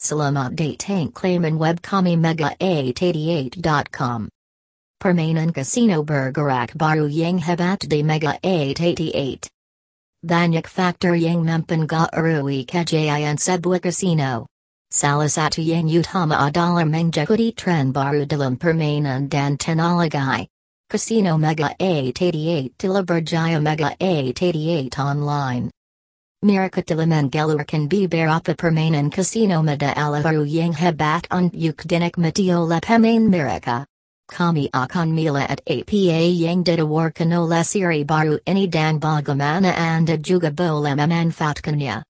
Salamat Tank Clayman Webcomi Mega 888.com. Permainan Casino Bergerak Baru Yang Hebat de Mega 888. Banyak Factor Yang Mempan Ga Arui Kajayan Sebwa Casino. Salasatu Yang Utama Adala Menjakudi Tren Baru Dalam Permanen Dan Tenalagai. Casino Mega 888 Tilaberjaya Mega 888 Online. Miraka Tilaman Gelurkan B Berapa Permanen Casino Meda Alaharu Yang Hebat und Yukdinik Matiola Pemain Miraka. Kami akan mila at apa yang ditawarkan siri baru ini dan bagaimana anda juga boleh memanfaatkannya.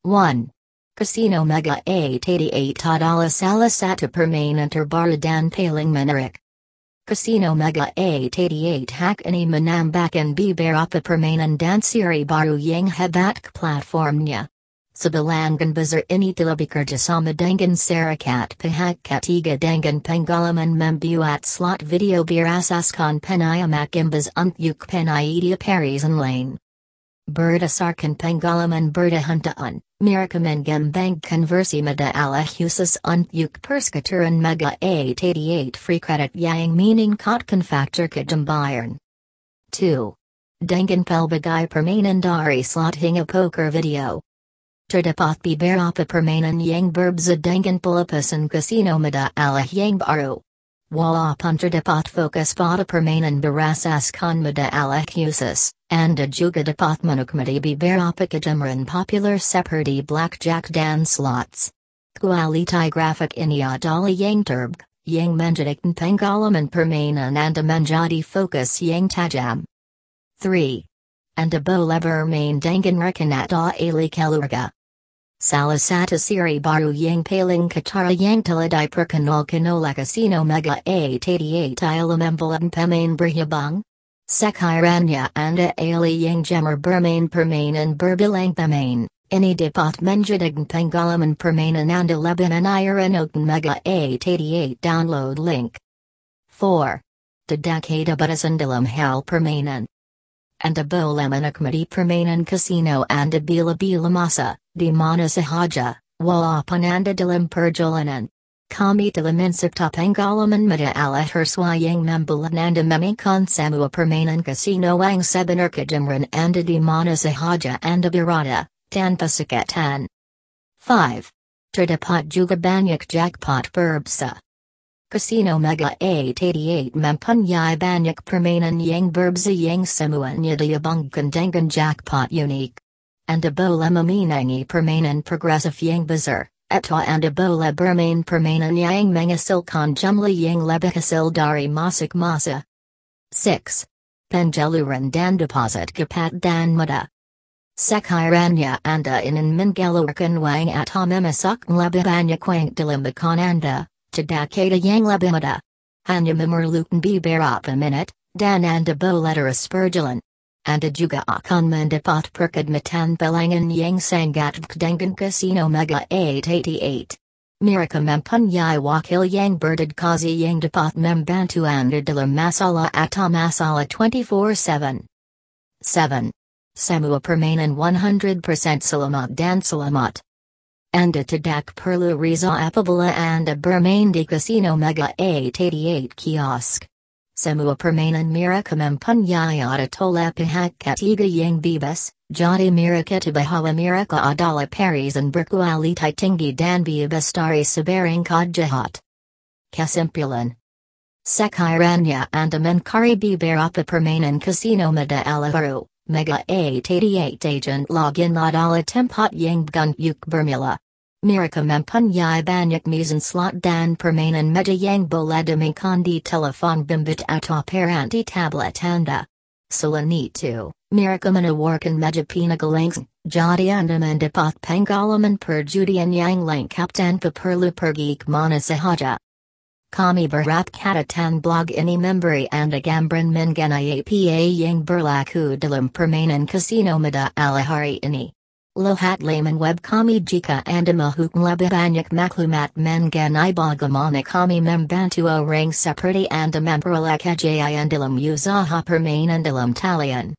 1. Casino Mega 888 adalah salah satu permainan terbaru dan paling menarik. Casino Mega 888 hak ini menambahkan beberapa permainan dan siri baru yang hebat ke platformnya. Sebelangan besar ini telah bekerjasama dengan Serikat Pihak Ketiga dengan pengalaman membuat slot video berasaskan penayamak imbas untuk penaidia perisan lain. Berdasarkan pengalaman berdehantaan, mereka mengembangkan versi Allah khusus untuk persekitaran Mega 888 free credit yang meningkatkan faktor kejambaran. 2. Dengan pelbagai permainan dari slot hingga poker video. Terdapat beberapa permainan yang berbeza dengan pelepasan casino Allah yang baru. Walaupun terdapat fokus pada permainan berasaskan Allah khusus. Anda juga dapat menikmati beberapa kejamaran popular seperti blackjack dan slots. Kualitas grafik ini adalah yang terbaik, yang menjadikan pengalaman permainan Anda menjadi fokus yang tajam. 3. Anda boleh bermain dengan rekan atau ahli keluarga. Siri baru yang paling ketara yang telah diperkenalkan oleh Casino Mega 888 ialah membuat pemain berhubung, Sekiranya anda ali yang jammer bermain permainan berbilang pemain, ini dapat menjadikan pengalaman permainan anda lebih menyenangkan Mega 888 download link. 4. Tidak ada batasan dalam hal permainan. Anda boleh menikmati permainan casino anda bila-bila masa, di mana sahaja, walaupun anda dalam perjalanan. Kami telah mencipta pengalaman mata ala herswa yang membuat anda memikon semua permainan casino ang sebenar er kejamran anda di mana sahaja anda berada, tanpa sakatan. 5. Terdapat juga banyak jackpot berbsa. Casino Mega 888 mempunyai banyak permainan yang berbeza yang semuanya diabangkan dengan jackpot unik. Anda boleh memenangi permainan Progressive yang besar, Eto anda boleh bermain permainan yang menghasilkan jumlah yang lebih hasil dari masuk masa. 6. Penjaluran dan deposit cepat dan mudah. Sekiranya anda ingin mengelurkan wang atau memasuk lebih banyak wang dalam anda, tidak ada yang lebih mudah. Hanya memerlukan beberapa menit, dan anda boleh terus berjalan. Anda juga akan mendapat perkhidmatan pelangan yang sangat dengan Casino Mega 888. Mereka mempunyai wakil yang berdedikasi yang dapat membantu Anda dalam masalah atau masalah 24-7. 7. Semua permainan 100% selamat dan selamat. Anda tidak perlu risau apabila Anda bermain di Casino Mega 888 kiosk. Semua permainan mereka mempunyai tolak pihak ketiga yang bebas, jadi mereka bahwa mereka adalah perisan berkualitas tinggi dan bebas dari sebarang jahat. Kesimpulan Sekiranya Anda mencari beberapa permainan casino meda baru, Mega 888 agent login adalah tempat yang Gun yuk bermula. Mereka mempunyai banyak mesin slot dan permainan meja yang boleh dimainkan di telepon bimbit atau peranti tablet Anda. Selain itu, mereka menawarkan meja pinagalang, jadi Anda mendapat pengalaman perjudian yang lengkap tanpa perlu pergi ke mana sahaja. Kami berap catatan blog ini memberi Anda gambaran mengenai apa yang berlaku dalam permainan casino meda ala hari ini. Lohat layman web kami jika anda mahukum lebih banyak maklumat mengenai bagaimana kami membantu orang seperti anda memperoleh kejayaan dalam usaha permainan dalam talian.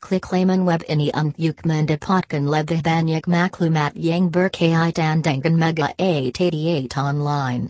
Kliklaman web ini ang yuk mendapatkan lebih banyak maklumat yang berkaitan dengan Mega 888 online.